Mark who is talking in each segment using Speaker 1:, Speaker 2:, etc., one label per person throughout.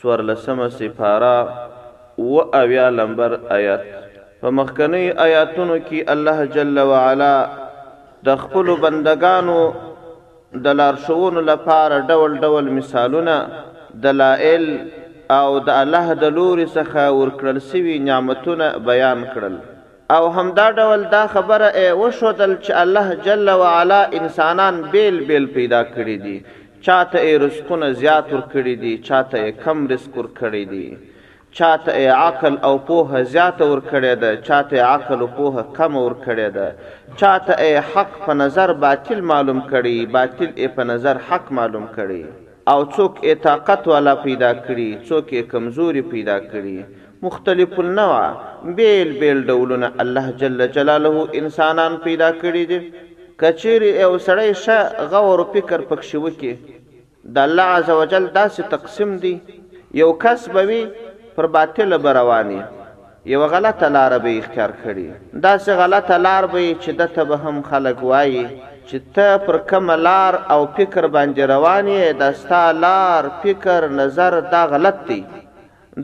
Speaker 1: څوارلسمه سپاره اووه اویا لمبر آیت په مخکنیو آیاتونو کې الله جل وعلا د خپل بندگانو د لارښوونو لپاره ډول ډول مثالونه دلائل او د الله د لوري څخه ورکړل سوي نعمتونه بیان کړل او همدا ډول دا خبره ئې وښودل چې الله جل وعلا انسانان بېل بېل پېدا کړي دي، چا ته ئې رزقونه زيات ورکړي دي، چا ته ئې کم رزق ورکړی دی، چا ته ئې عقل او پوهه زياته ورکړې ده، چا ته ئې عقل و پوهه کمه ورکړې ده، چا ته ئې حق په نظر باطل معلوم کړی، باطل ئې په نظر حق معلوم کړی. او څوک ئې طاقت والا پيدا کړي څوک ئې کمزوري پيدا کړي مختلف النوع بېل بېل ډولونه الله جل جلاله انسانان پيدا کړي دي که چېري ېو سړی ښه غور او فکر پکښي وکړي د الله عزوجل داسي تقسيم دي ېو کس به وي پر باطله به روان وي یوه غلطه لاره به یې اختیار کړي، داسې غلطه لار به یې چې ده ته به هم خلک وايي چې ته پر کومه لار او فکر باندې روان یې، دا ستا لار، فکر، نظر دا غلط دی.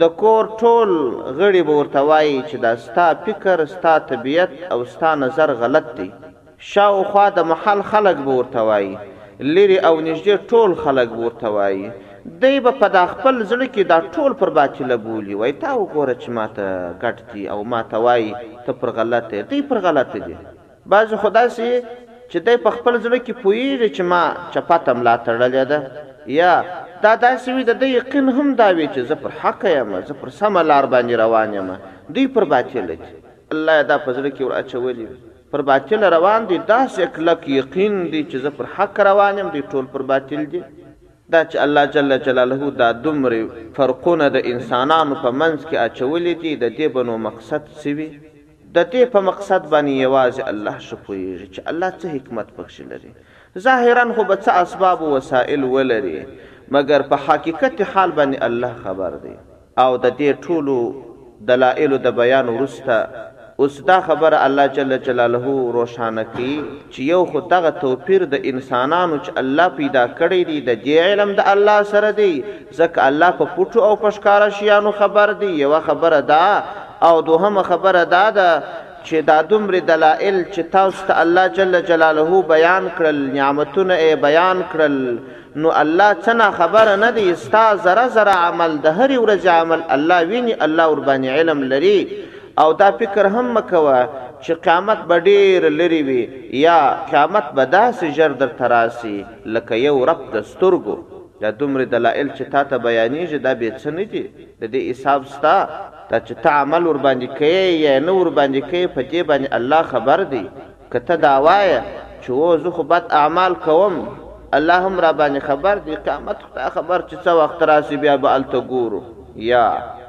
Speaker 1: د کور ټول غړي به ورته وايي چې دا ستا فکر، ستا طبیعت او ستا نظر غلط دی. شاوخوا د محل خلک به ورته وايي، لرې او نږدې ټول خلک به ورته وايي، دی به په دا خپل زړه کې دا ټول پر باطله بولي، وايي تا وګوره چې ماته ګډ دي او ماته وايي ته پر غلطه يې، دی پر غلطه دي. بعضې خو داسې يې چې دی په خپل زړه کې پوهېږي چې ما چپته ملا تړلې ده، يا دا داسې وي د ده يقين هم دا وي چې زه پر حقه يم، زه پر سمه لار باندې روان يم، دوی پر باطله دي. الله يې دا په زړه کې ور اچولي وي. پر باطل روان دي داسې کلک یقین دي چې زه پر حق روان یم دوی ټول پر باطل دي دا چې الله جل جلاله دا دومره فرقونه د انسانانو په منځ کې اچولي دي د دې بنو مقصد څه وي د دې په مقصد باندې یوازې الله ښه پوهیږي چې الله څه حکمت پکښې لري ظاهرا خو به څه اسباب او وسائل ولري مګر په حقیقت حال باندې الله خبر دی او د دې ټولو دلائلو د بيان وروسته اوس دا خبره الله جل جلاله روښانه کوي چې يو خو دغه توپير د انسانانو چې الله پيدا کړی دی د دې علم د الله سره دی ځکه الله په پټو او په ښکاره شيانو خبر دی یوه خبره دا او دوهمه خبره دا ده چې دا دومره دلائل چې تاسو ته الله جل جلاله بیان کړل نعمتونه یې بیان کړل نو الله څه نا خبره نه دی ستا ذره ذره عمل د هرې ورځې عمل الله ویني الله ور باندې علم لري او دا فکر هم مکوه چې قیامت به ډیر لري وي یا قیامت به داسې ژر در تراسي لکه یو رب د سترګو دا دومره دلایل چې تا ته بیانېږي دا به څه نه دي د دې حساب ستا دا چې ته عمل ور باندې کوي یا نه ور باندې کوي په دې باندې الله خبر دی که ته دا وایه چې و زه خو بد اعمال کوم الله هم را باندې خبر دی قیامت خو ته خبر چې څه وخت راسي بیا به الته ګورو یا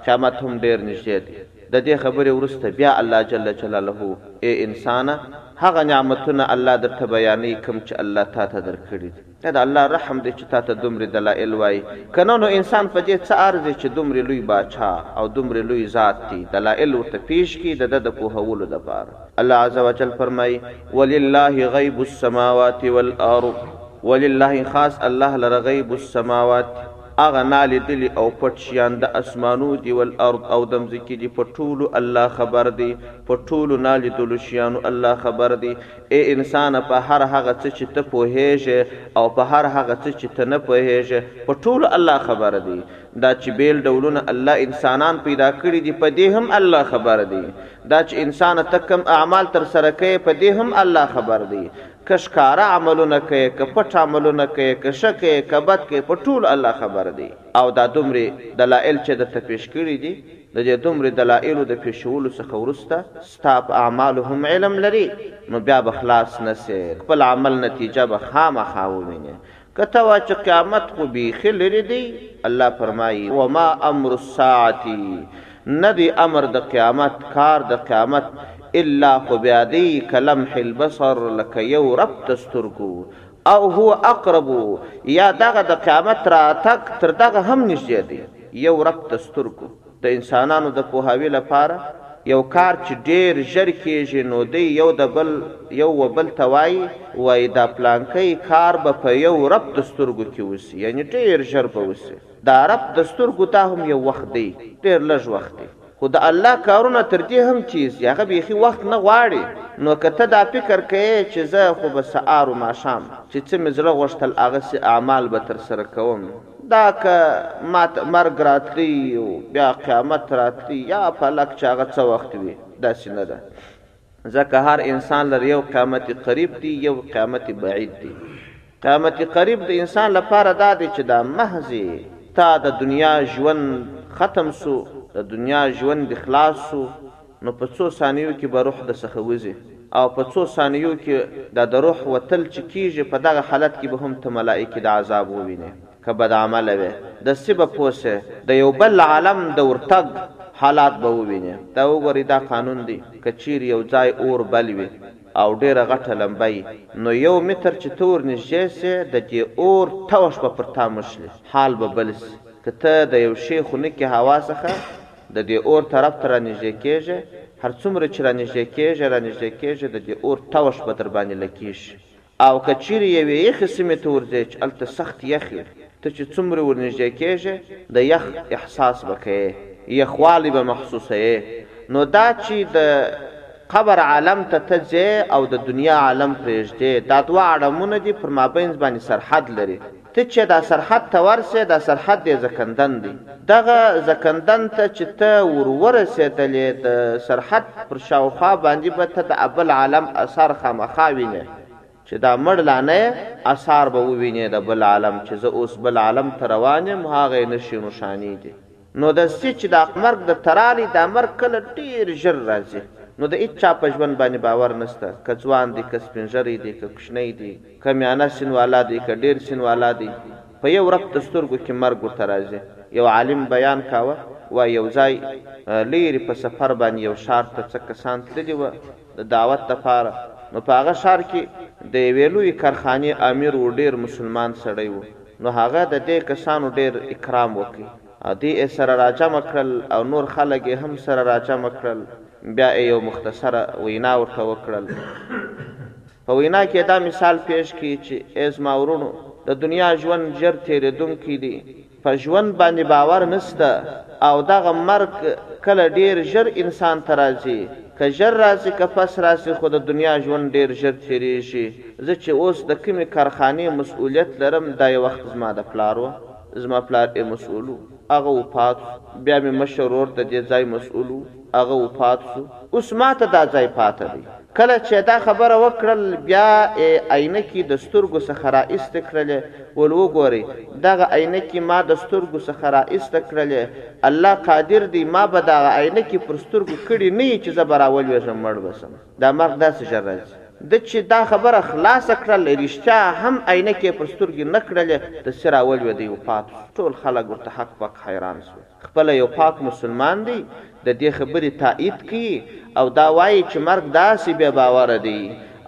Speaker 1: قیامت هم ډیر نږدې دی د دې خبرې وروسته بیا الله جل جلاله ای انسانه هغه نعمتونه الله درته بیانوي کوم چې الله تا ته درکړي دي دا د الله رحم دی چې تاته دومرې دلائل وايي، کنه نو انسان په دې څه ارزي چې دومرې لوی باچا او دومرې لوی ذات دي دلائل ورته پېش کړي د ده د پوهولو لپاره. الله عزوجل فرمايي، ولله غيب السماوات والارض، ولله خاص الله لره غيب السماوات هغه نا ليدلي او پټ شيان د اسمانو دي والارض او د مځکې دي په ټولو الله خبر دی په ټولو نا ليدلو شيانو الله خبر دی ای انسانه! په هر هغه څه چې ته پوهېږې او په هر هغه څه چې ته نه پوهېږې، په ټولو الله خبر دی. دا چې بېل ډولونه الله انسانان پیدا کړي دي، په دې هم الله خبر دی. دا چې انسانه ته کوم اعمال تر سره کوې، په دې هم الله خبر دی. که ښکاره عملونه کوې، که پټ عملونه کوې، که ښه کوې، که بد کوې، په ټولو الله خبر دی. او دا دومره دلائل چې درته پېش کړي دي، د دې دومره دلائلو د پېشولو څخه وروسته ستا په اعمالو هم علم لري نو بيا به خلاص نه شې، خپل عمل نتيجه به خامخا ووينې. که ته وايې چې قيامت خو بيخي لرې دی، الله فرمايي، وما امر الساعة، نه دی امر د قيامت، کار د قيامت، الا خو بيا دی کلمح البصر، لکه يو رپ د سترګو، او هو اقرب یا دغه د قیامت راتګ تر دغه هم نږدې دی یو رب د سترګو د انسانانو د پوهاوي لپاره یو کار چې ډیر ژر کیږي نو دی یو د بل یو و بل ته وایي وایي دا پلانکی کار به په یو رب د سترګو کې وسي یعنی ډیر ژر به وسي دا رب د سترګو دا هم یو وخت دی ډیر لږ وخت دی خو د الله کارونه تر دې هم تېز دي، هغه بېخي وخت نه غواړي، نو که ته دا فکر کوې چې زه خو به سهار و ماښام چې څه مې زړه غوښتل هغسې اعمال به ترسره کوم، دا که ماته مرګ راتلی او بیا قیامت راتلی یا فلک چې هغه څه وخت وي، داسې نه ده. ځکه هر انسان لر یو قیامت قریب دی یو قیامت بعید دی قیامت قریب د انسان لپاره دا دی چې دا محض تا د دنیا ژوند ختم سو د دنیا ژوند خلاص سو نو په څو ثانیو کې به روح د څخه وځي او په څو ثانیو کې دا د روح وتل چې کیږي په دغه حالت کې به هم ته ملائکه د عذاب وویني که بد عمله وې د سي به پوه سې د يو بل عالم د ورتګ حالات به ووينې دا وګورئ دا قانون دي که چيري يو ځای اور بل وي او ډيره غټه لمبه يي نو يو متر چې ته ور نژدې سې د دې اور توښ به پر تا مښلي حال به بل سي که ته د يو شي خنکي هوا څخه د دې اور طرف ته را نژدې کيږې هر څومره چې را نژدې کيږې را نژدې کيږې د دې اور توښ به در باندې لکيږي. او که چیرې یوې یخې سیمې ته ورځې چې هلته سخت یخ وي، ته چې څومره ورنږدې کیږې د یخ احساس به کوې، یخوالی به محسوسوې، نو دا چې د قبر عالم ته ته ځې او د دنیا عالم پریږدې دا دوه اړمونه دي پر مابینځ باندې سرحد لري، ته چه دا سرحد ته ورسې دا سرحد دې زکندن دی دغه زکندن ته چه ته ور ورسېدلې د سرحد پر شاوخوا باندې به ته د ابل عالم اثار خامخا وینې چه دا مړ لا نه یې اثار به ووینې د بل عالم چه زه اوس بل عالم ته روان یم هغه نښې نښانې دي. نو د سي چې دا مرګ د ترالي دا مرګ کله ډیر ژر راځي نو د هیڅ چا په ژوند باندې باور نشته که ځوان دی که سپین ږری دی که کوچنی دی که میانه سین والا دی که ډیر سین والا دی په یو رپ د سترګو کې مرګ ورته راځي یو عالم بیان کاوه وایي یو ځای لیرې په سفر باندې یو ښار ته څه کسان تللي وه د دعوت دپاره نو په هغه ښار کي د يوې لويي کارخانې امير وو ډير مسلمان سړی وو نو هغه د دې کسانو ډير اکرام وکړ او دي ئې سره راجمع کړل او نور خلګ ئې هم سره راجمع کړل بيا ئې يو مختصره وينا ورته وکړل. په وینا کې دا مثال پېش کړي چې ای زما وروڼو! د دنیا ژوند ژر تېرېدونکی دی، په ژوند باندې باور نشته او دغه مرګ کله ډېر ژر انسان ته راځي، که ژر راشي که پس راشي خو د دنیا ژوند ډېر ژر تېرېږي، زه چې اوس د کومې کارخانې مسؤلیت لرم دا یې وخت زما د پلار و، زما پلار یې مسؤل و. هغه وفات شو بیا مې مشر ورور د دې ځای مسؤل و هغه وفات شو اوس ماته دا ځای پاته دی کله چې دا خبره وکړل بیا ئې عینکې د سترګو څخه را ایستې کړلې ول وګورئ دغه عینکې ما د سترګو څخه را ایسته کړلې الله قادر دی ما به دغه عینکې پر سترګو کړي نه یی چې زه به را ولویږم مړ به شم. دا مرغ داسې ژر راځي. ده چې دا خبره خلاصه کړل، رښتیا هم عینکې یې پر سترګو نه کړلې، دسي راولوېدئ او پاتو شو. ټول خلک ورته هک پک حیران شول. خپله یو پاک مسلمان دی، ددې خبرې تائید کوي او دا وايي چې مرګ داسې بې باوره دی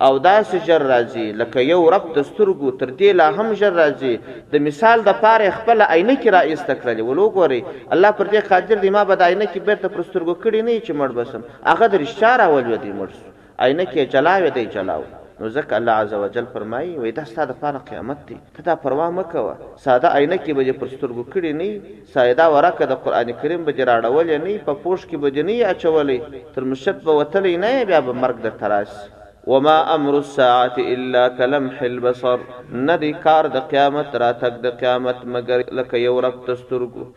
Speaker 1: او داسې ژر راځي لکه یو رپ د سترګو، تر دې لا هم ژر راځي، د مثال لپاره یې خپله عینکې را ایسته کړلې، ول وګورئ، الله پر دې قادر دی، ما به دا عینکې بېرته پر سترګو کړې نه وي چې مړ به شم، هغه د رشتیا راولوې دی مړ شو عینه کې جلاوې دی جلاو نو ځکه الله عز وجل فرمایي وای دا ستا د پاره قیامت دی ته دا پروا مکوه ساده عینه کې به دې پر سترګو کړې نه سایدا ورکه د قران کریم به دې راړولې نه په پوښ کې به دې نه اچولې تر مشت به وتلې نه بیا به مرګ در تراسي وما امر الساعه الا كلمح البصر ندی کار د قیامت راتګ د قیامت مګر لکه یو رب تسترګو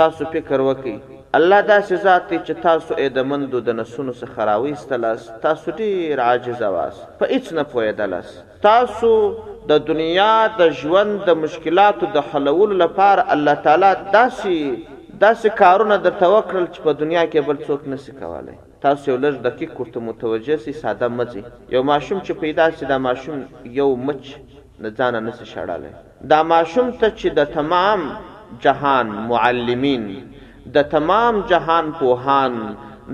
Speaker 1: تاسو فکر وکړئ، الله داسې ذات دی چې تاسو ئې د مندو د نسونو څخه راوایستلاست، تاسو ډېر عاجز واست، په هیڅ نه پوهېدلاست. تاسو د دنیا د ژوند د مشکلاتو د حلولو لپاره الله تعالی داسې داسې کارونه درته وکړل چې په دنیا کې بل څوک نه شي کولای. تاسو یو لږ دقیق ورته متوجه شئ، ساده مه ځئ. یو ماشوم چې پیدا شي، دا ماشوم یو مچ له ځانه نه شي شړلی. دا ماشوم ته چې د تمام جهان معلمین، د تمام جهان پوهان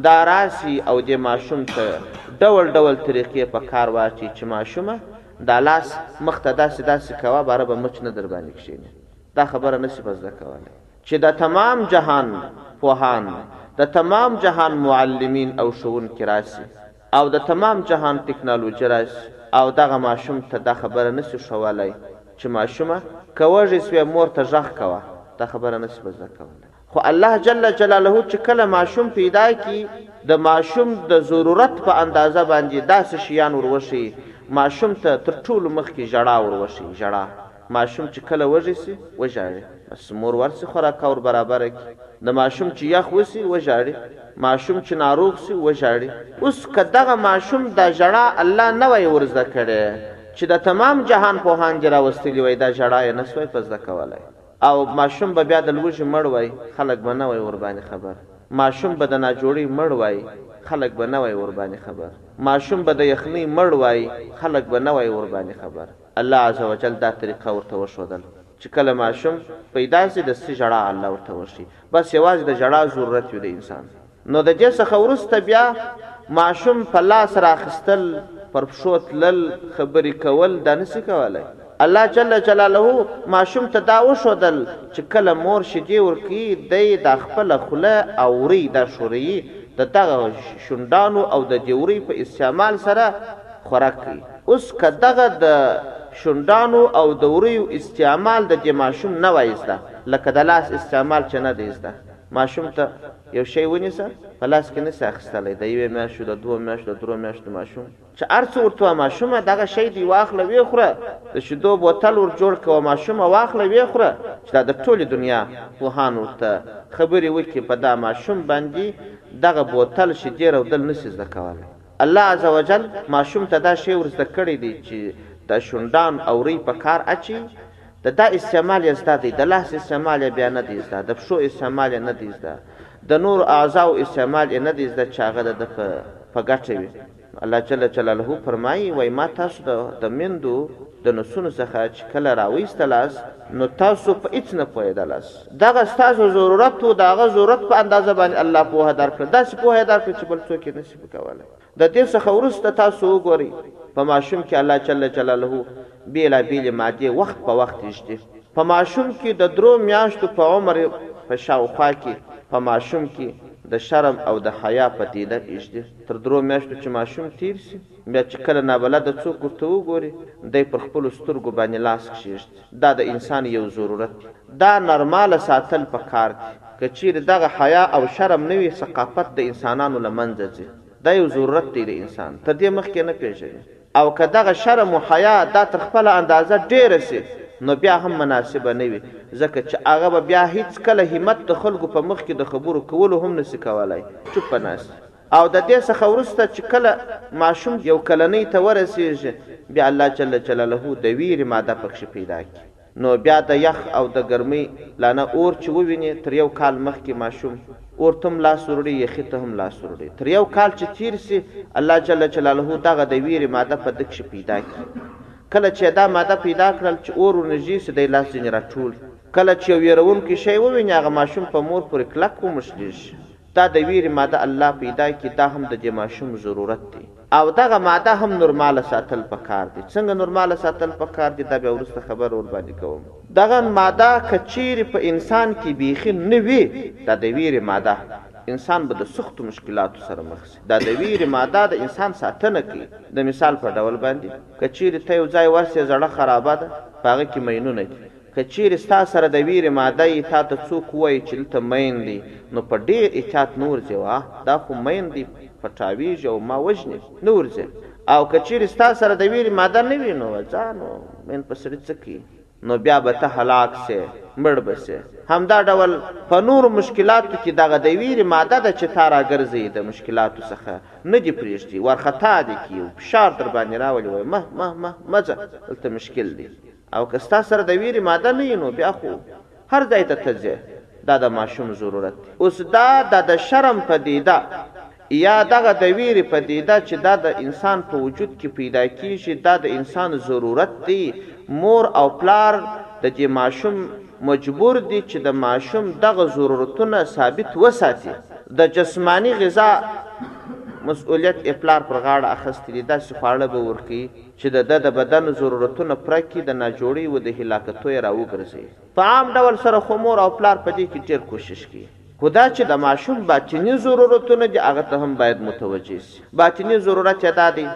Speaker 1: دا راسي او دې ماشوم ته ډول ډول طریقې په کار واچوي چې ماشومه دا لاس مخ ته داسې داسې کوه باره به مچ نه درباندې کښېني دا خبره نشي په زده کولای. چې د تمام جهان پوهان، د تمام جهان معلمین او ښوونکي راسي. او د تمام جهان تکنالوجی راشی او دغه ماشوم ته دا خبره نسی ښوولی چی ماشومه که وږی شوی مور ته ږغ کوه دا خبره نسی به زده کولی خو الله جل جلاله چی کله ماشوم پیدا کی د ماشوم د ضرورت په اندازه باندی داسی شیان ور وښیی ماشوم ته تر ټولو مخکی ژړا ور وښیی ژړا. ماشوم چې کله وږی شي وژاړي، بس مور ورڅې خوراکه ور برابره کړي. د ماشوم چې یخ وشي وژاړي، ماشوم چې ناروغ شي وژاړي. اوس که دغه ماشوم دا ژړا الله نه وای ور زده کړې، چې د تمام جهان پوهان دې راوستلي وای، دا ژړا یې نه شوای په زده کولای او ماشوم به بیا د لوږې مړ وای، خلک به نه وای ورباندې خبر. ماشوم به د ناجوړۍ مړ وای، خلک به نه وای ورباندې خبر. ماشوم به د یخنۍ مړ وای، خلک به نه وای ورباندې خبر. الله عز وجل دا طریقه ورته وښودل چی کله ماشوم پیدا سی دستی ژړا الله ورته وښی بس یوازی د ژړا ضرورت وی د انسان نو د دی څخه وروسته بیا ماشوم په لاس را اخیستل پر پښو تلل خبری کول دا نسی کولای الله جل جلاله ماشوم ته دا وښودل چی کله مور شیدی ورکی دی دا خپله خوله او وری دا ښوریی د دغه شونډانو او د دی وری په استعمال سره خوراک کوی. اوس که دغه د شونډانو او د وریو استعمال د دې ماشوم نه وای زده، لکه د لاس استعمال چې نه دی زده، ماشوم ته یو شی ونیسه، په لاس کې نه شي اخیستلی، د یوې میاشتو، د دوو میاشتو، د درو میاشتو ماشوم، چې هر څه ورته وایه، ماشومه دغه شی دی واخله ویې خوره، د شیدو بوتل ور جوړ کړه، ماشومه واخله ویې خوره، چې دا د ټولې دنیا پوهان ورته خبرې وکړي، په دا ماشوم باندې دغه بوتل شیدې رودل نه شي زده کولی. الله عزوجل ماشوم ته دا شی ورزده کړی دی چی د شونډان او ری په کار اچی د دا استعمال یې زده دی د لاس استعمال یې بیا نه دی زده د پښو استعمال یې نه دی زده د نورو اعضاو استعمال یې نه دی زده چی هغه د ده په په ګټه وی نو الله جل جلاله فرمایی وای ما تاسو ته د میندو د نسونو څخه چی کله راویستلاست نو تاسو په هیڅ نه پوهیدلاست دغه ستاسو ضرورت وو د هغه ضرورت په اندازه باندې الله پوهه درکړه داسې پوهه یې درکړه چی بل څوک یې نه کولی د دې څخه وروسته تاسو وګورئ په ماشوم کې الله جل جلاله بېلا بېلې مادې وخت په وخت ږدي په ماشوم کې د درو میاشتو په عمر په شاوخوا کې په ماشوم کې د شرم او د حیا پتیله ږدي تر درو میاشتو چې ماشوم تیر شي بیا چې کله نابلده څوک ورته وګوري دی پر خپلو سترګو باندې لاس کښېږدي. دا د انسان یو ضرورت دی دا نرماله ساتل په کار دی که چیری دغه حیا او شرم نه وی ثقافت د انسانانو له منځه ځی دا یو ضرورت دی د انسان تر دی مخکی نه پیژنی او که دغه شرم و حیا دا تر خپله اندازه ډیره سی نو بیا هم مناسبه نه وی ځکه چه هغه به بیا هیڅ کله همت د خلکو په مخکی د خبرو کولو هم نه سی کولای چوپ به ناست وی. او د دې څخه وروسته چې کله ماشوم یو کلنۍ ته ورسیږي بیا الله جل جلاله د ویرې ماده پکښې پیدا کړي نو بیا د یخ او د ګرمۍ لانه اور چې وویني تر یو کال مخکې ماشوم اور تم لاس وروړي یخي ته هم لاس وروړي تر یو کال چې تیر شي الله جل جلاله دغه د ویرې ماده په ده کښې پیدا کړي کله چې یې دا ماده پیدا کړل چې اور ورنږدې شي دی لاس ځینې راټول کړي کله چې یو ویرونکی شی وویني هغه ماشوم په مور پورې کلک وموښلیږي. دا د ویرې ماده الله پیدا کړي دا هم د دې ماشوم ضرورت دی او دغه ماده هم نورماله ساتل پکار دی څنګه نورماله ساتل پکار دی دا بیا وروسته خبره ورباندې کوم دغه ماده که چیرې په انسان کې بیخي نه وي دا د ویرې ماده انسان به د سختو مشکلاتو سره مخ شي دا د ویرې ماده د انسان ساتنه کوي د مثال په ډول باندې که چیرې ته یو ځای ورسې زړه خرابه ده په هغه کې مینونه دي که چیرې ستا سره د ویرې ماده یی تا ته څوک ووایی چې دلته مین دی نو په ډیر احتیاط نه ورځې واه دا خو مین دی پټاویږي او ما وژني نه ورځې او که چیرې ستا سره د ویرې ماده نه وی نو ځه نو مین په سړي څه کوي نو بیا به ته هلاک سې مړ به سې همدا ډول په نورو مشکلاتو کې دغه د ویرې ماده ده چې تا راګرځوي د مشکلاتو څخه نه دې پریږدي وارخطا دې کوي او فشار درباندې راولي وایي مه مه مه مه ځه دلته مشکل دی او که ستا سره د ویرې ماده نه وي نو بیا خو هر ځای ته ته ځې دا د ماشوم ضرورت دی اوس دا د د شرم پدیده یا دغه د ویرې پدیده چې دا د انسان په وجود کې پیدا کیږي دا د انسان ضرورت دی مور او پلار د دې ماشوم مجبور دي چې د ماشوم دغه ضرورتونه ثابت وساتي. د جسماني غذا مسؤلیت ئې پلار پر غاړه اخستی دی داسې خواړه به ورکوي. چې د ده د بدن ضرورتونه پوره کړي، د ناجوړۍ و د هلاکتو یې راوګرځوي. په عام ډول سره خو مور او پلار په دې کې ډېر کوشش کوي، خو دا چې د ماشوم باطني ضرورتونه دي، هغه ته هم باید متوجه شي. باطني ضرورت یې دا دی،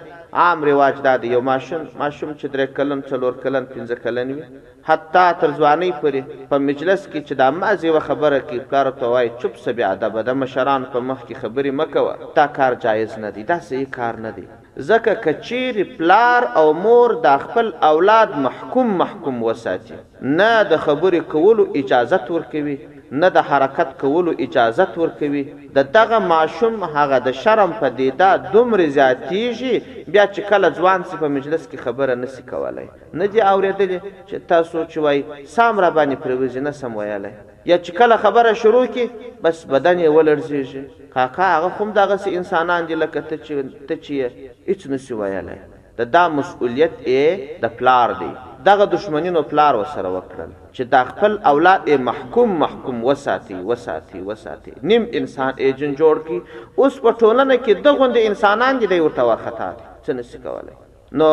Speaker 1: عام رواج دا دی، یو ماشوم، ماشوم چې درې کلن، څلور کلن، پنځه کلن وي، حتی تر ځوانۍ پورې، په مجلس کې چې دا محض یوه خبره کوي، پلار ورته وايي، چوپ شه، بې ادبه، د مشرانو په مخ کې خبرې مه کوه، دا کار جایز نه دی، دا صحیح کار نه دی. ځکه که چیری پلار او مور دا خپل اولاد محکوم محکوم وساتی نه د خبری کولو اجازت ورکوی نه د حرکت کولو اجازت ورکوی د دغه ماشوم هغه د شرم په دیده دومری زیاتیږی بیا چی کله ځوان سی په مجلس کی خبره نسی کولای نه دی اوریدلی چی تاسو چی وایی سام راباندی پریوزی نسم ویلای. یا چې کله خبره شروع کړي بس بدن یې ولړزیږي، کاکا هغه خو هم دغسې انسانان دي لکه ته چې ته چې یې هیڅ نشي ویلی د دا مسولیت ئې د پلار دی دغه دښمني نو پلار ورسره وکړل چې دا خپل اولاد ئې محکوم محکوم وساتي وساتي وساتي نیم انسان ئې جن جوړ کړي اوس په ټولنه کې دغوندې انسانان دي دی ورته وارخطا دی څه نشي کولی. نو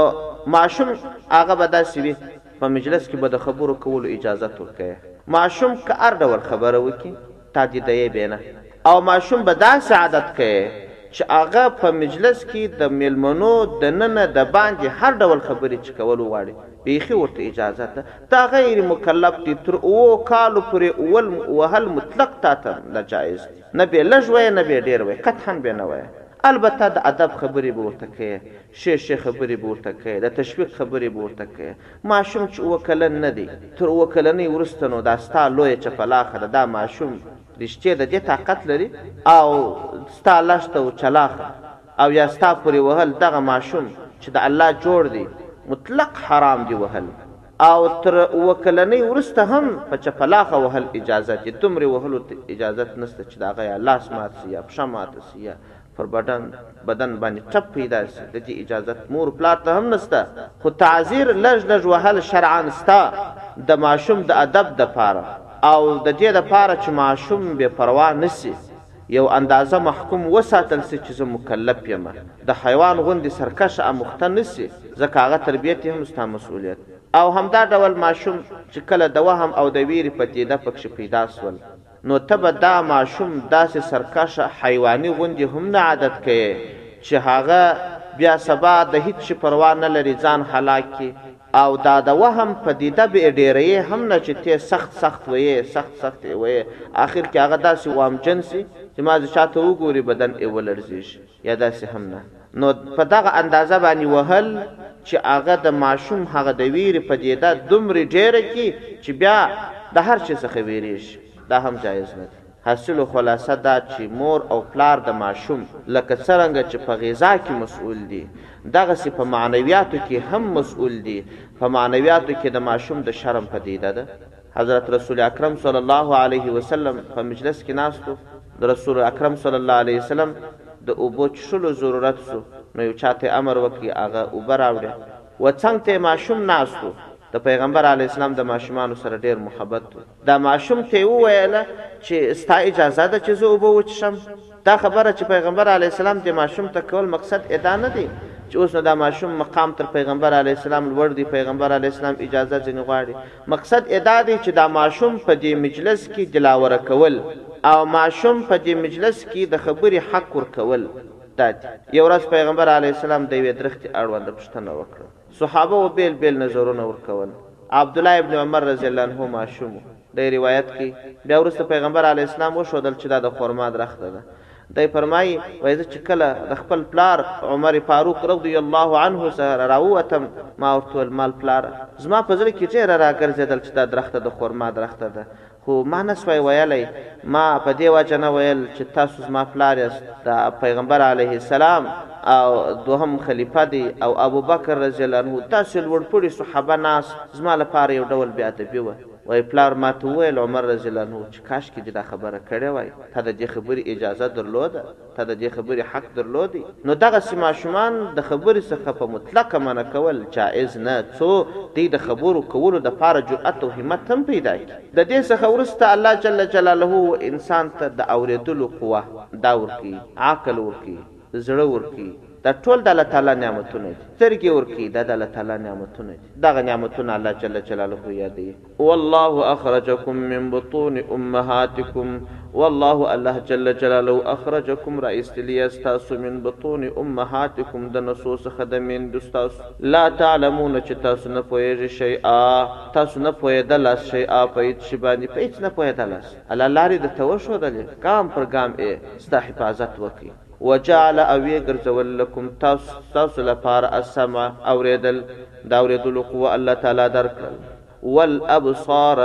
Speaker 1: ماشوم هغه به داسې وي په مجلس کې به د خبرو کولو اجازت ورکوې ماشوم که هر ډول خبره وکړي تا دې دئې بې نه او ماشوم به داسې عادت کوې چې هغه په مجلس کې د مېلمنو د ننه د باندې هر ډول خبرې چې کول وغواړي بېخي ورته اجازت ده دا غير مکلف دي تر اوو کالو پورې اول وهل مطلق تا ته ناجائز دي نه بې لږ وئې نه بې ډېر وئې قطعاً بې نه وئې البته د ادب خبرې به ورته کوې ښې ښې خبرې به ورته کوې، د تشویق خبرې به ورته کوې، ماشوم چې اووه کلن نه دی، تر اووه کلنۍ وروسته نو دا ستا لویه چپلاخه ده، دا ماشوم رشتې د دې طاقت لري او ستا لښته او چلاخه او یا ستا پورې وهل دغه ماشوم چې د الله جوړ دی مطلق حرام دي وهل او تر اووه کلنۍ وروسته هم په چپلاخه وهل اجازت دي، دومرې وهلو ته اجازت نشته چې د هغه یا لاس مات شي یا پښه ماته شي یا پر بدن بدن باندې ټپ پیدا شي د دې اجازت مور پلار ته هم نشته خو تعذير لږ لږ وهل شرعا ستا د ماشوم د ادب د پاره او د دې د پاره چې ماشوم بې پروا نشي یو اندازه محکوم وساتل شي چې زه مکلف یم د حیوان غوندې سرکش اموخته نشي ځکه هغه تربیت یې هم ستا مسؤلیت او همدا ډول ماشوم چې کله د وهم او د ویرې پدیده پکښې پیدا شول نو ته به دا ماشوم داسې سرکښه حیواني غوندې هم نه عادت کړې چې هغه بیا سبا د هیڅ شي پروا نه لري ځان هلاک کړي او دا د وهم پدیده به ئې ډېروې هم نه چې تۀ سخت سخت وئې سخت سخت ئې وئې اخر کې هغه داسې وامجن شي چې مازې چاته وګوري بدن ئې ولړزېږي. یا داسې هم نه، نو په دغه اندازه باندې وهل چې هغه د ماشوم هغه د ویرې پدیده دومره ډیره کړي چې بیا د هر چه څخه ویریږي دا هم جایز نه دی. حاصل و خلاصه دا چې مور او پلار د ماشوم لکه څرنګه چې په غذا کې مسؤول دي دغسې په معنویاتو کې هم مسؤول دي، په معنویاتو کې د ماشوم د شرم پدیده ده. حضرت رسول اکرم صلی الله علیه وسلم په مجلس کې ناست و، د رسول اکرم صلی الله علیه وسلم د اوبو چښلو ضرورت شو نو یو چا ته امر وکړ هغه اوبه راوړي، و څنګ ته یې ماشوم ناست و، د پیغمبر علیه السلام د ماشومانو سره ډېر محبت و، دا ماشوم ته یې وویل چې ستا اجازه ده چې زه اوبه وچښم؟ دا خبره چې پیغمبر علیه السلام دې ماشوم ته کول مقصد یې دا نه دی چې اوس نو دا ماشوم مقام تر پیغمبر علیه السلام لوړ دی، پیغمبر علیه السلام اجازه ځنې غواړي، مقصد یې دا دی چې دا ماشوم په دې مجلس کې دلاوره کول او ماشوم په دې مجلس کې د خبرې حق ورکول دا دي. یوه ورځ پیغمبر علیه السلام د یوې درختې اړونده پوښتنه وکړه، صحابه وو بېل بېل نظرونه ورکول، عبدالله ابن عمر رضی الله عنه ماشوم و، دی روایت کوي، بیا وروسته پیغمبر علیه السلام وښودل چې دا د خرما درخته ده. دی فرمایي، وایي زه چې کله د خپل پلار عمر فاروق رضی الله عنه سره راووتم، ما ورته وویل، مال پلاره! زما په زړه کې ډېره راګرځېدل چې دا درخته د خرما درخته ده، خو ما نه شوای ویلی، ما په دې وجه نه ویل چې تاسو زما پلار یاست، دا پیغمبر علیه السلام او دوهم خلیفه دی او ابوبکر رضی الله عنه داسې لوړ پوړي صحابه ناست، زما لپاره یو ډول بې ادبي وه. وایي، پلار ما ته وویل، عمر رضی الله عنه، چې کاشکې دې دا خبره کړې وای، تا د دې خبرې اجازه درلوده، تا د دې خبرې حق درلود، نو دغسې ماشومان د خبرې څخه په مطلقه منع کول جائز نه، څو دوی د خبرو کولو لپاره جرأت او همت هم پیدا کړي. د دې څخه وروسته الله جل جلاله انسان ته د اوریدلو قوه، دا ورکوي، عقل ورکوي، زړه ورکوي دا ټول د الله تعالی نعمتونه دي سترګې ورکوي دا د الله تعالی نعمتونه دي دغه نعمتونه الله جل جلاله یادوي والله اخرجکم من بطون امهاتکم والله الله جل جلاله اخرجکم را ایستلي یاست تاسو من بطون امهاتکم د نسو څخه د میندو ستاسو لا تعلمون چې تاسو نه پوهیږئ شیئا تاسو نه پوهیدلاست شیئا په هیڅ شي باندې په هیڅ نه پوهیدلاست. الله لارې درته وښودلې ګام پر ګام ئې ستا حفاظت وکړ. وجعل او وې ګرځول لکم تاسو ته ستاسو لپاره السمع اورېدل د اورېدلو قوه الله تعالی درکړل والابصار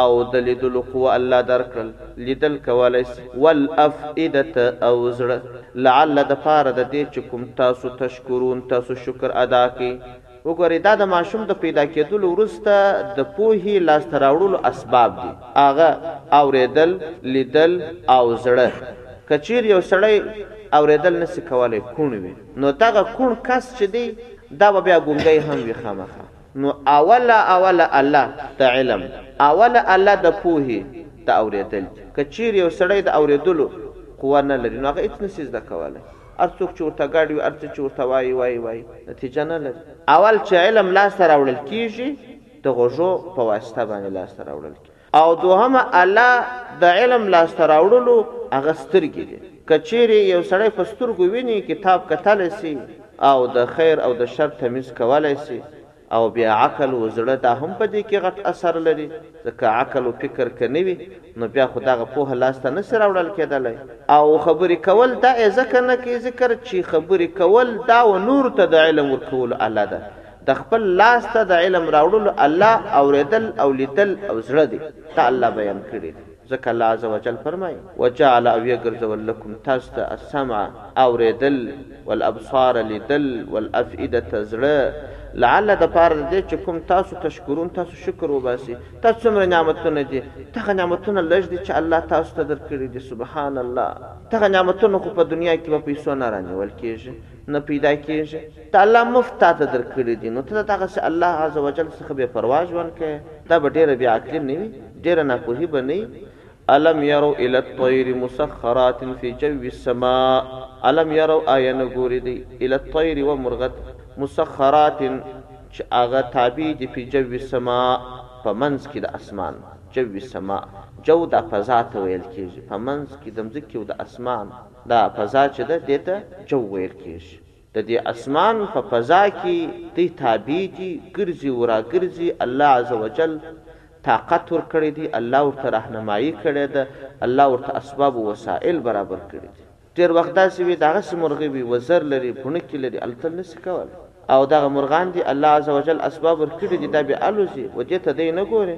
Speaker 1: او د ليدلو قوه الله درکړل ليدل کولای سي والافئدة او زړه لعل د پاره د دې چې کوم تاسو تشکرون تاسو شکر ادا کړئ. وګورئ دا د ماشوم د پیدا کیدلو وروسته د پوهي لاسته راوړلو اسباب دي هغه اوریدل، لیدل او زړه که چیري یو سړی اوریدل نه سي کولای کوڼ وي نو دغه کوڼ کس چي دی دا به بیا ګونګی هم وي خامخا نو اوله اوله اله د علم اوله اله د پوهي دا اوریدل دي که چیري یو سړی د اوریدلو قوه نه لري نو هغه هیڅ نه سي زده کولای. هر څوک چې ورته ګډ وي، هر څه چې ورته وايي، وايي، وايي، نتيجه نه لري. اول چې علم لاس ته راوړل کېږي، د غوږو په واسطه باندې لاس ته راوړل کېږي. او دوهمه اله د علم لاس ته راوړلو هغه سترګې دي. که چېرې يو سړی په سترګو ويني، کتاب کتلی شي او د خير او د شر تميز کولی شي. او بیا عقل و زړه دا هم په دې کې غټ اثر لري، ځکه عقل و فکر که نه وي، نو بیا خو دغه پوهه لاس ته نه شي راوړل کېدلای. او خبرې کول دا یې ځکه نه کوي ذکر چې خبرې کول دا و نورو ته د علم ورکولو اله ده، د خپل لاس ته د علم راوړلو اله اورېدل او لیدل او زړه دی، دا الله بیان کړي دي. ځکه الله عزوجل فرمايي، وجعل او ويې ګرځول لکم تاسو ته السمع، اورېدل، والابصار، ليدل، والافئدة، زړه، لعل د پاره د دې چې کوم تاسو تشکرون تاسو شکر وباسي، دا څومره نعمتونه دي، دغه نعمتونه لږ دي چې الله تاسو ته درکړي دي، سبحان الله، دغه نعمتونه خو په دنيا کې په پيسو نه رانيول کېږي، نه پیدا کیږی د الله مفت تاته درکړی دی نو ته د دغسی الله عزوجل څخه بی پروا ژوند کوی دا به ډیره بی عقلی نه وی ډیره ناپوهی به نه یی الم یرو الی الطیر مسخرات فی جو السماء الم یرو آیا نه ګوری دی الی الطیر و مرغت مسخرات چی هغه تابع دی فی جو السماء په منځ کی د اسمان جو السماء جو دا فضا ته ویل کیږی په منځ کی د مځکی او د اسمان دا فضا چې ده دې ته جو ویل کیږي. د دې اسمان په فضا کې دی تابع دي، ګرځي او راګرځي، الله عزوجل طاقت ورکړی دی، الله ورته رهنمايي کړې ده، الله ورته اسباب او وسائل برابر کړي دي. ډېر وخت داسې وي دغسې مرغۍ وي وزر لري، بڼکې لري، الوتل نه شي کولی او دغه مرغان دي الله عزوجل اسباب ورکړي دي دا بیا الوزي و دې ته دی نه ګورې.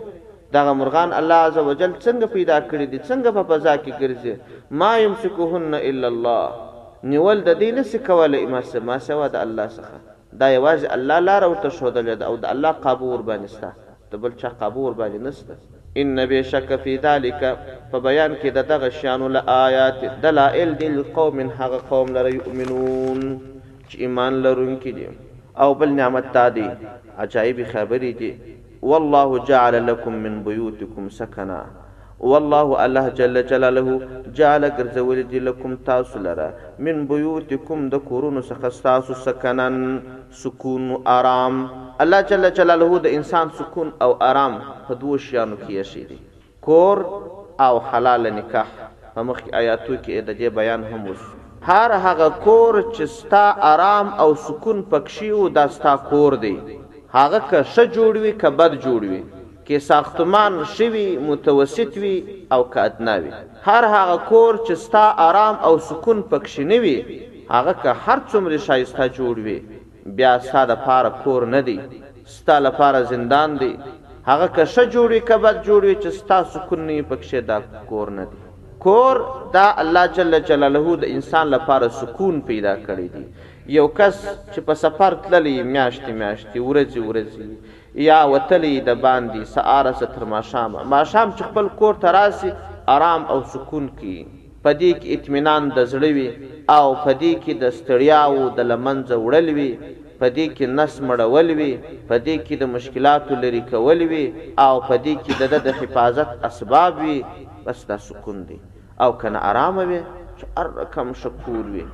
Speaker 1: دغه مرغان الله عزوجل څنګه پیدا کړي دي څنګه په فضا کې ګرځي ما یمسکهن الا الله نیول د دوی نسي کولای ما ما سوا د الله څخه دا یوازې الله لاره ورته ښودلې ده او د الله قابو ورباندې سته د بل چا قابو ورباندې نسته. ان بېشکه فی ذلک، په بیان کې د دغه شیانو، لآیات، دلائل دي لقوم هغه قوم لره یؤمنون چې ایمان لرونکي دي. او بل نعمت دا دی، عجائبې خبرې دي، والله جعل لکم من بیوتکم سکنا والله الله جل جلاله جعل ګرځولي دي لکم تاسو لره من بیوتکم د کورونو څخه ستاسو سکنا سکون او ارام الله جل جلاله د انسان سکون او ارام په دوو شیانو کي ایښی دی. کور او حلاله نکاح، په مخکې آیاتو کې ئې د دې بیان هم وشو. هر هغه کور چې ستا ارام او سکون پکښې وو دا ستا کور دی، هغه که ښه جوړ وي که بد جوړ وي، که ساختمان ښه وي، متوسط وي او که ادنی وي. هر هغه کور چې ستا ارام او سکون پکښې نه وي، هغه که هر څومره ښایسته جوړ وي، بیا ستا د پاره کور نه دی ستا لپاره زندان دی هغه که ښه جوړ وي که بد جوړ وي چې ستا سکون نه وي پکښې دا کور نه دی کور دا الله جل جلاله د انسان لپاره سکون پیدا کړی دی یو کس چې په سفر تللی میاشتې میاشتې ورځې ورځې یا وتلی د باندې سهاره څه تر ماښامه ماښام چې خپل کور ته راشي ارام او سکون کوي. په دې کې اطمینان د زړه وي او په دې کې د ستړیاوو د له منځه وړل وي، په دې کې نس مړول وي، په دې کې د مشکلاتو لرې کول وي او په دې کې د ده د حفاظت اسباب وي، بس دا سکون دی او که نا ارامه وې چې هر رقم ښه کور وي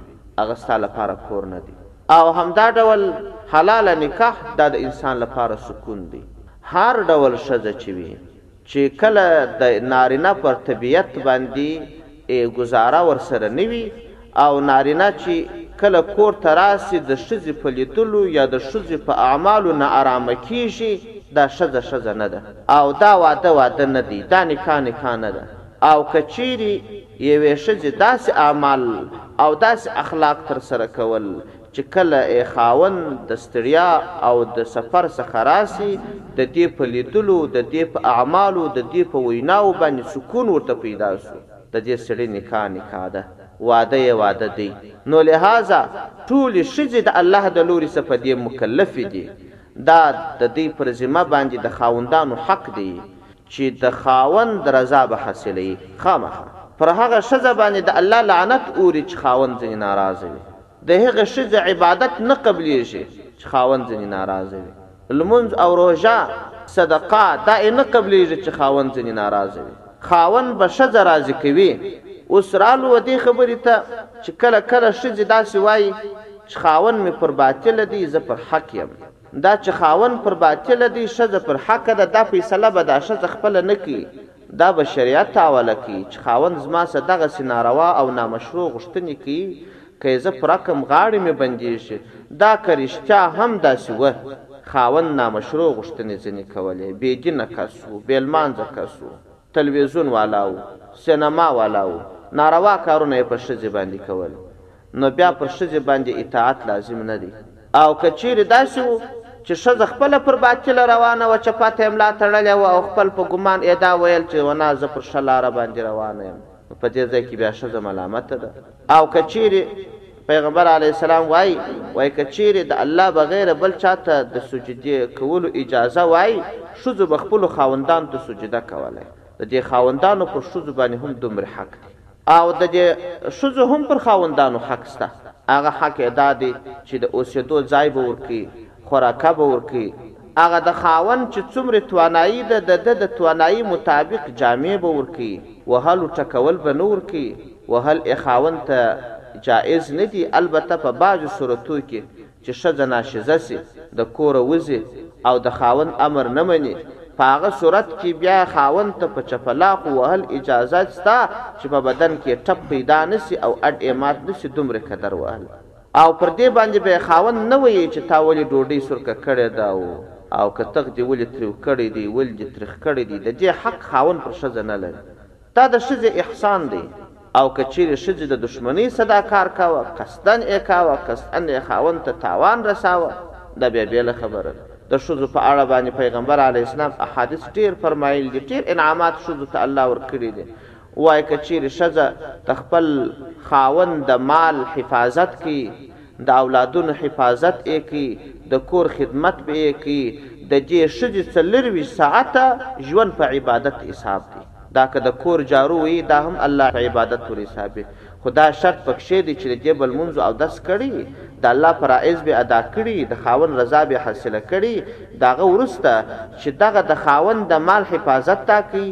Speaker 1: هغه ستا لپاره کور نه دی او همدا ډول حلاله نکاح دا د انسان لپاره سکون دی، هر ډول ښځه چې وي چې کله د نارینه پر طبیعت باندې ئې ګزاره ورسره نه وي او نارینه چې کله کور ته راسي د ښځې په لیدلو یا د ښځې په اعمالو نا ارامه کیږي دا ښځه ښځه نه ده او دا واده واده نه دی دا نکاح نکاح نه ده او که چیري یوې ښځې داسې اعمال او داسې اخلاق ترسره کول چې کله ئې خاوند د ستړیا او د سفر څخه راسي، د دې په لیدلو، د دې په اعمالو، د دې په ویناوو باندې سکون ورته پیدا شو، د دې سړي نکاح نکاح ده، واده ئې واده دئ، نو لهذا ټولي ښځي د الله د لوري څخه په دې مکلفي دي، دا د دوی پر ذمه باندي د خاوندانو حق دئ، چي د خاوند رضا به حاصلوي، خامخا پر هغه ښځه باندي د الله لعنت اوري چي خاوند ځني ناراضه وي. د هغه شذ عبادت نه قبليږي چې خاوند ځنی ناراضه وي لمونځ او روزه صدقه دا نه قبليږي چې خاوند ځنی ناراضه وي خاوند به شذ راضي کوي اوس رالو دې خبرې ته چې کله کله شذ داسې وایي چې خاوند می پر باطل دی زه پر حق یم دا چې خاوند پر باطل دی شذ پر حق ده دا فیصله به دا شذ خپل نه کی دا به شریعت تاوله کی چی خاوند زما څخه دغسی ناروا او نامشروع غوښتنی کوی که یی زه پوره کړم غاړی می بندیږی دا که رشتیا هم داسی وه خاوند نامشروع غوښتنی ځنی کولی بی دینه کس وو بی لمانځه کس وو تلویزون والا وو سینما والا وو ناروا کارونه یی په ښځی باندی کول نو بیا پر ښځې باندې اطاعت لازم نه دی او که چېرې داسې و چې ښځه خپله پر باطله روانه وه چې پاته یې ملا تړلې وه او خپل په ګمان ېې دا ویل چې ونا زه پر ښه لاره باندې روانه یم نو په دې ځای کې بیا ښځه ملامته ده او که چېرې پیغمبر علیه السلام وایي وایي که چېرې د الله بغیره بل چاته د سجدې کولو اجازه وای ښځو به خپلو خاوندانو ته سجده کوله د دې خاوندانو پر ښځو باندې هم دومره حق دی. او د دې ښځو هم پر خاوندانو حق شته، هغه حق یې دا دی چې د اوسېدو ځای به ورکړي، خوراکه به ورکړي، هغه د خاوند چې څومره توانایي ده د ده د توانایي مطابق جامې به ورکړي، وهل و ټکول به نه ورکړي، وهل ئې خاوند ته جائز نه دي، البته په بعضو صورتو کې چې ښځه ناشزه شي، د کوره وځي او د خاوند امر نه مني، په هغه صورت کې بیا خاوند ته په چپه لاخو وهل اجازه شته چې په بدن کې یې ټپ پیدا نه شي او اډ یې مات نه شي دومره قدر وهل او پر دې باندې به یې خاوند نه ویې چې تا ولې ډوډۍ سورکه کړې ده او که تغ دې ولې تریو کړی دی، ولې دې تریخ کړی دی، د دې حق خاوند پر ښځه نه لري، دا د ښځې احسان دی. او که چیرې ښځې د دښمنۍ څخه دا کار کاوه، قصداً یې کاوه، قصداً یې خاوند ته تاوان رساوه، دا بیا بیله خبره ده. د ښځو په اړه باندې پیغمبر علیه السلام احادیث ډیر فرمایلي دي، ډیر انعامات ښځو ته الله ورکړي دي، وایې که چیرې ښځه د خپل خاوند د مال حفاظت کوي، د اولادونو حفاظت ئې کئ، د کور خدمت به ئې کئ، د دې ښځي څلرویشت ساعته ژوند په عبادت حساب دی، دا که د کور جارو وئ دا هم الله په عبادت ور حسابوي، خو دا شرط پکښې دی چې د دې به لمونځ او اودس کړی، د الله فرائض به ادا کړي، د خاوند رضا به حاصله کړي، د هغه وروسته چې دغه د خاوند د مال حفاظت دا کئ،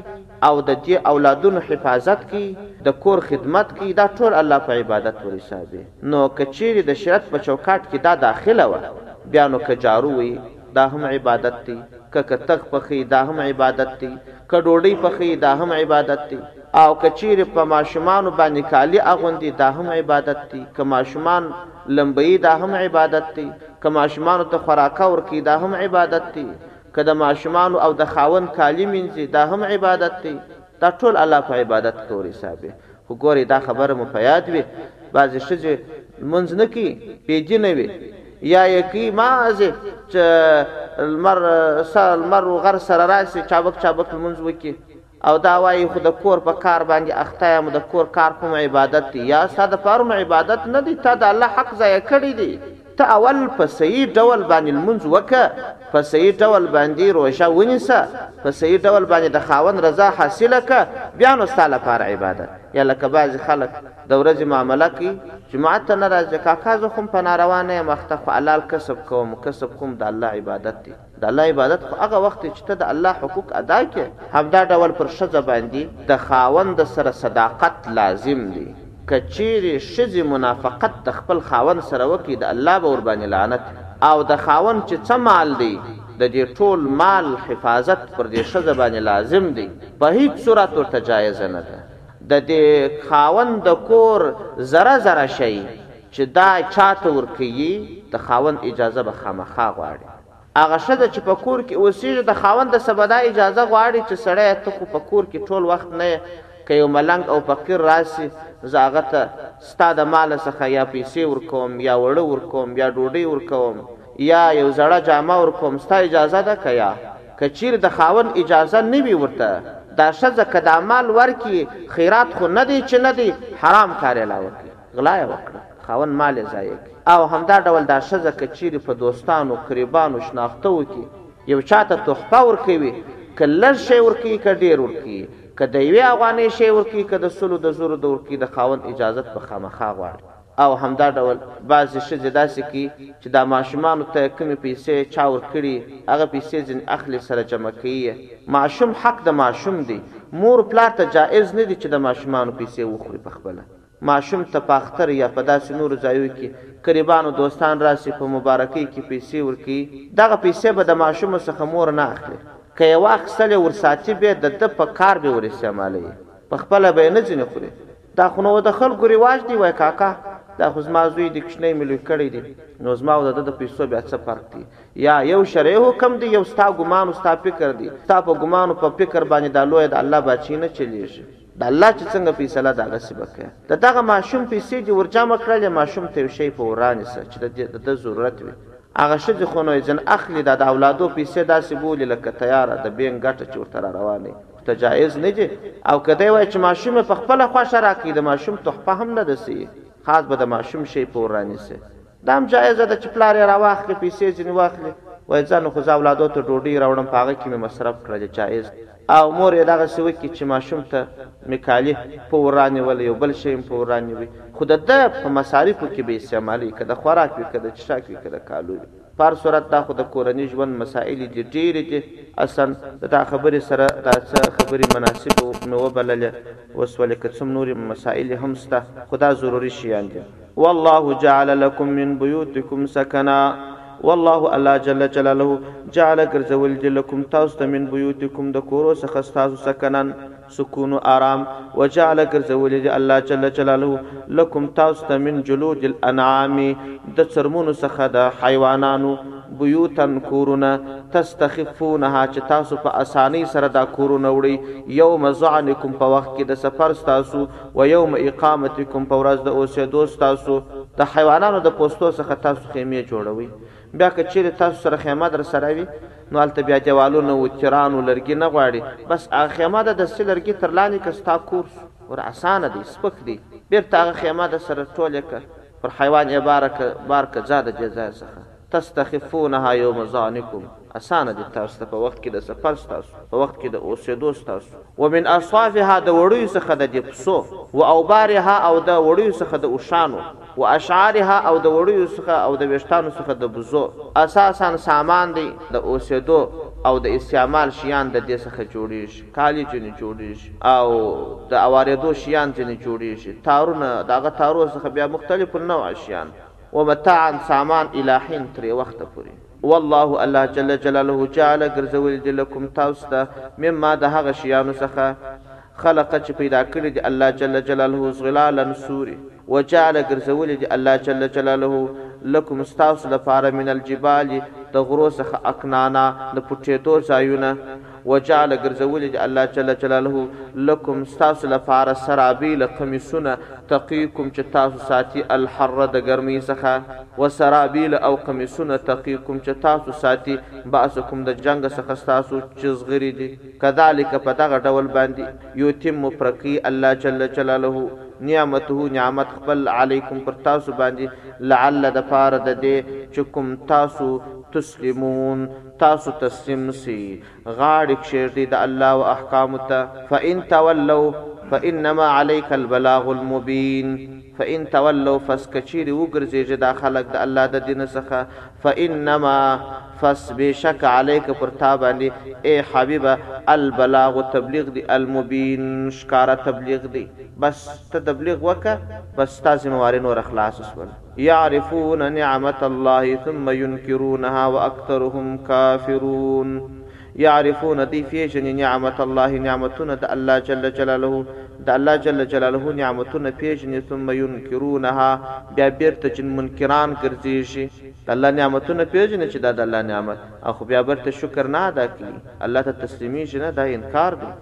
Speaker 1: او د دې اولادونو حفاظت کوي د کور خدمت کوي دا ټول الله په عبادت ور حسابوي نو که چیري د شریعت په چوکاټ کي دا داخله وه بیا نو که جارو وهي دا هم عبادت دی که کتغ پخوي دا هم عبادت دی که ډوډۍ پخوي دا هم عبادت دی او که چیري په ماشومانو باندي کالي اغوندي دا هم عبادت دی که ماشومان لمبوي دا هم عبادت دی که ماشومانو ته خوراکه ورکوي دا هم عبادت دی که د ماشومانو او د خاوند کالي مینځي دا هم عبادت دی دا ټول الله په عبادت کور حسابي خو ګوري دا خبره مو په یاد وي بعضی شزي منځ نه کی پیدی نه وي یا یې کی مازه چې لمر سره لمر غر سره راسي چابک چابک منځ وکي او دا وايي خو د کور په کار باندې اخته يم د کور کار هم عبادت دی يا ستا د پاره هم عبادت نه دی تا د الله حق ضايع کړی دی ته اول په صحيح ډول باندې لمونځ وکه په صحيح ډول باندې روژه ونيسه په صحيح ډول باندې د خاوند رضا حاصله که بيا نو ستا لپاره عبادت يا لکه بعضې خلک د ورځې معامله کوي جماعت ته نه راځي کاکا زه خو هم په ناروا نه يم اخته خو حلال کسب کوم کسب خو هم د الله عبادت دی د الله عبادت خو هغه وخت دی چې ته د الله حقوق ادا کړې. همدا ډول پر ښځه باندې د خاوند سره صداقت لازم دی، که چېرې ښځې منافقت د خپل خاوند سره وکړي د الله به ورباندې لعنت وي او د خاوند چې څه مال دی د دې ټول مال حفاظت پر دې ښځه باندې لازم دی په هېڅ صورت ورته جائزه نه ده د دې خاوند د کور زره زره شی چې دا چا ته ورکوي د خاوند اجازه به خامخا غواړي هغه ښځه چې په کور کې اوسېږي د خاوند د سبدا اجازه غواړي چې سړی ته خو په کور کې ټول وخت نه یې که یو ملنګ او فقیر راسي زه هغه ته ستا د مال څخه یا پیسې ورکوم یا وړه ورکوم یا ډوډۍ ورکوم یا یو زړه جامه ورکوم ستا اجازه ده که یا که چیرې د خاوند اجازه نه وي ورته دا ښځه که دا مال ورکړي خیرات خو نه دی چې نه دی حرام کار یې لا وکړي غلا یې وکړه، خاوند مال یې ضایع کړ او همدا ډول دا ښځه که چېرې په دوستانو، قریبانو، شناختوو کې یو چا ته تحفه ورکوي، که لږ شی ورکوي که ډېر ورکوي، که د یوې افغانۍ شی ورکوي که د سلو د زرو د ورکوي د خاوند اجازت به خامخا غواړي او همدا ډول بعضې ښځې داسې کوي چې دا ماشومانو ته کومې پیسې چا ورکړي هغه پیسې ځینې اخلي سره جمع کوي یې، ماشوم حق د ماشوم دی مور پلار ته جائز نه دي چې د ماشومانو پیسې وخوري پخپله. ماشوم ته په اختر یا په داسې نورو ځایو کې قریبانو دوستان راشي په مبارکۍ کې پیسې ورکوي دغه پیسې به د ماشومو څخه مور نه اخلي که یې واخیستلې ورساتي بې د ده په کار بې وراستعمالوي په خپله به یې نه ځینې خوري دا خو نو د خلکو رواج دی وایي کاکا دا خو زما زوی دی کوچنی مې لوی کړی دی نو زما او د ده د پیسو بیا څه فرق دی یا یو شرعي حکم دی یو ستا ګمان او ستا فکر دی ستا په ګمان او په فکر باندې دا لویه د الله باچهي نه چلیږي. د الله چې څنګه فیصله ده هغسې به کوې. د دغه ماشوم پیسې دې ورجمع کړلې، ماشوم ته یو شی په ورانې سه چې د ده ضرورت وي. هغه ښځې خو نو یې ځنې اخلي، دا د اولادو پیسې داسې بولي لکه تیاره د بېنک ګټه چې ورته راروانه وي. خو ته جایز نه دي او که دی وای چې ماشوم یې په خپله خوښه راکوي، د ماشوم تحفه هم نه ده صحیح، خاص به د ماشوم شی په وراني سه. دا هم جایزه ده چې پلار یې راواخلي، پیسې ځینې واخلي، وایي ځه نو خو زه اولادو ته ډوډۍ راوړم په هغه کې مې مصرف کړلې، جایز ده. او مور یې دغسې وکړي چې ماشوم ته مې کالي په ورا نیولی، یو بل شی مې په ورا نیوی، خو د ده په مصارفو کې به استعمالوي، که د خوراک وي، که د چښاک وي، که د کالو وي. په هر صورت دا خو د کورني ژوند مسایل دي، ډېرې دي، اصلا د تا خبرې سره دا څه خبرې مناسبې مې وبللې، اوس ولې که څوم نورې مسایل هم شته، خو دا ضروري شیان دي. والله جعل لكم من بيوتكم سكنا والله الله جل جلاله جعل ګرځول دي لكم تاسو ته من بيوتكم د کورو څخه تاسو سکنن سکون او آرام وجعل ګرځول دي الله جل جلاله لكم تاسو ته من جلود الانعام د څرمونو څخه د حیوانانو بيوتن کورونه تستخفونها چې تاسو په اسانۍ سره دا کورونه وړي یوم ظعنکم په وخت کې د سفر تاسو و یوم اقامتکم په ورځ د اوسیدو ستاسو د حیوانانو د پوستو څخه تاسو خیمې جوړوئ بیا که چیرې تاسو سره خیمه در سره وي نو هلته بیا دیوالونه او تیران او لرګي نه غواړي بس هغه خیمه ده د سي لرګي تر لاندې که ستا کور سو ور اسانه دی سپک دی بیرته هغه خیمه د سره ټولې که پر حیوان ئې باره که بار که ځا د دې ځایه څخه. تستخفونها یوم ظعنکم، اسانه دي تاسو ته په وخت کې د سفر ستاسو، په وخت کې د اوسېدو ستاسو، ومن اصوافها د وړیو څخه د دې پسو، واوبارها او د وړیو څخه د اوښانو، واشعارها او د وړیو څخه او د وېښتانو څخه د بزو، اساساً سامان دی د اوسېدو او د استعمال شیان د دې څخه جوړېږي، کالي ځینې جوړېږي او د اوارېدو شیان ځینې جوړېږي، تارونه د هغه تارو څخه بیا مختلف النوع شیان. ومتاعا سامان الی حین ترې وخته پورې. والله الله جل جلاله جعل ګرځولي دي لکم تاسو ته مما د هغه شیانو څخه خلق چې پیدا کړي دي الله جل جلاله ظلالا سوري وجعل ګرځولي دي الله جل جلاله لکم ستاسو لپاره من الجبال د غرو څخه اکنانا د پټېدو ځایونه وجعل ګرځولي دي الله جل جلاله لکم ستاسو لپاره سرابیل قمیصونه تقیکم چې تاسو ساتي الحر د ګرمۍ څخه وسرابیل او قمیصونه تقیکم چې تاسو ساتي باسکم د جنګ څخه ستاسو چې زغري دي کذالک په دغه ډول باندې یتم پوره کوي الله جل جلاله نعمته نعمت خپل علیکم پر تاسو باندې لعل د پاره د دې چې کوم تاسو تسلمون تاسو تسلیم سئ، غاړې کښېږدئ د الله و احکامو ته، فإن تولوا فإنما عليک البلاغ المبين، فإن تولوا فس که چېرې وګرځېږي دا خلک د الله د دینه څخه، فإنما فس بېشکه عليک پر تا باندې اې حبیبه البلاغ تبلیغ دي المبين ښکاره تبلیغ دي، بس ته تبلیغ وکړه بس ستا ذمه واري نوره خلاصه شوله. يعرفون نعمت الله ثم ينکرونها واکثرهم کافرون يعرفون دوی پيژني نعمت الله نعمتونه د الله جل جلاله د الله جل جلاله نعمتونه پيژني ثم ينکرونها بيا بيرته جن منکران ګرځيږي د الله نعمتونه پيژني چې دا د الله نعمت او خو بيا بيرته شکر نه ادا کوي الله ته تسليميږي نه دا انکار دی.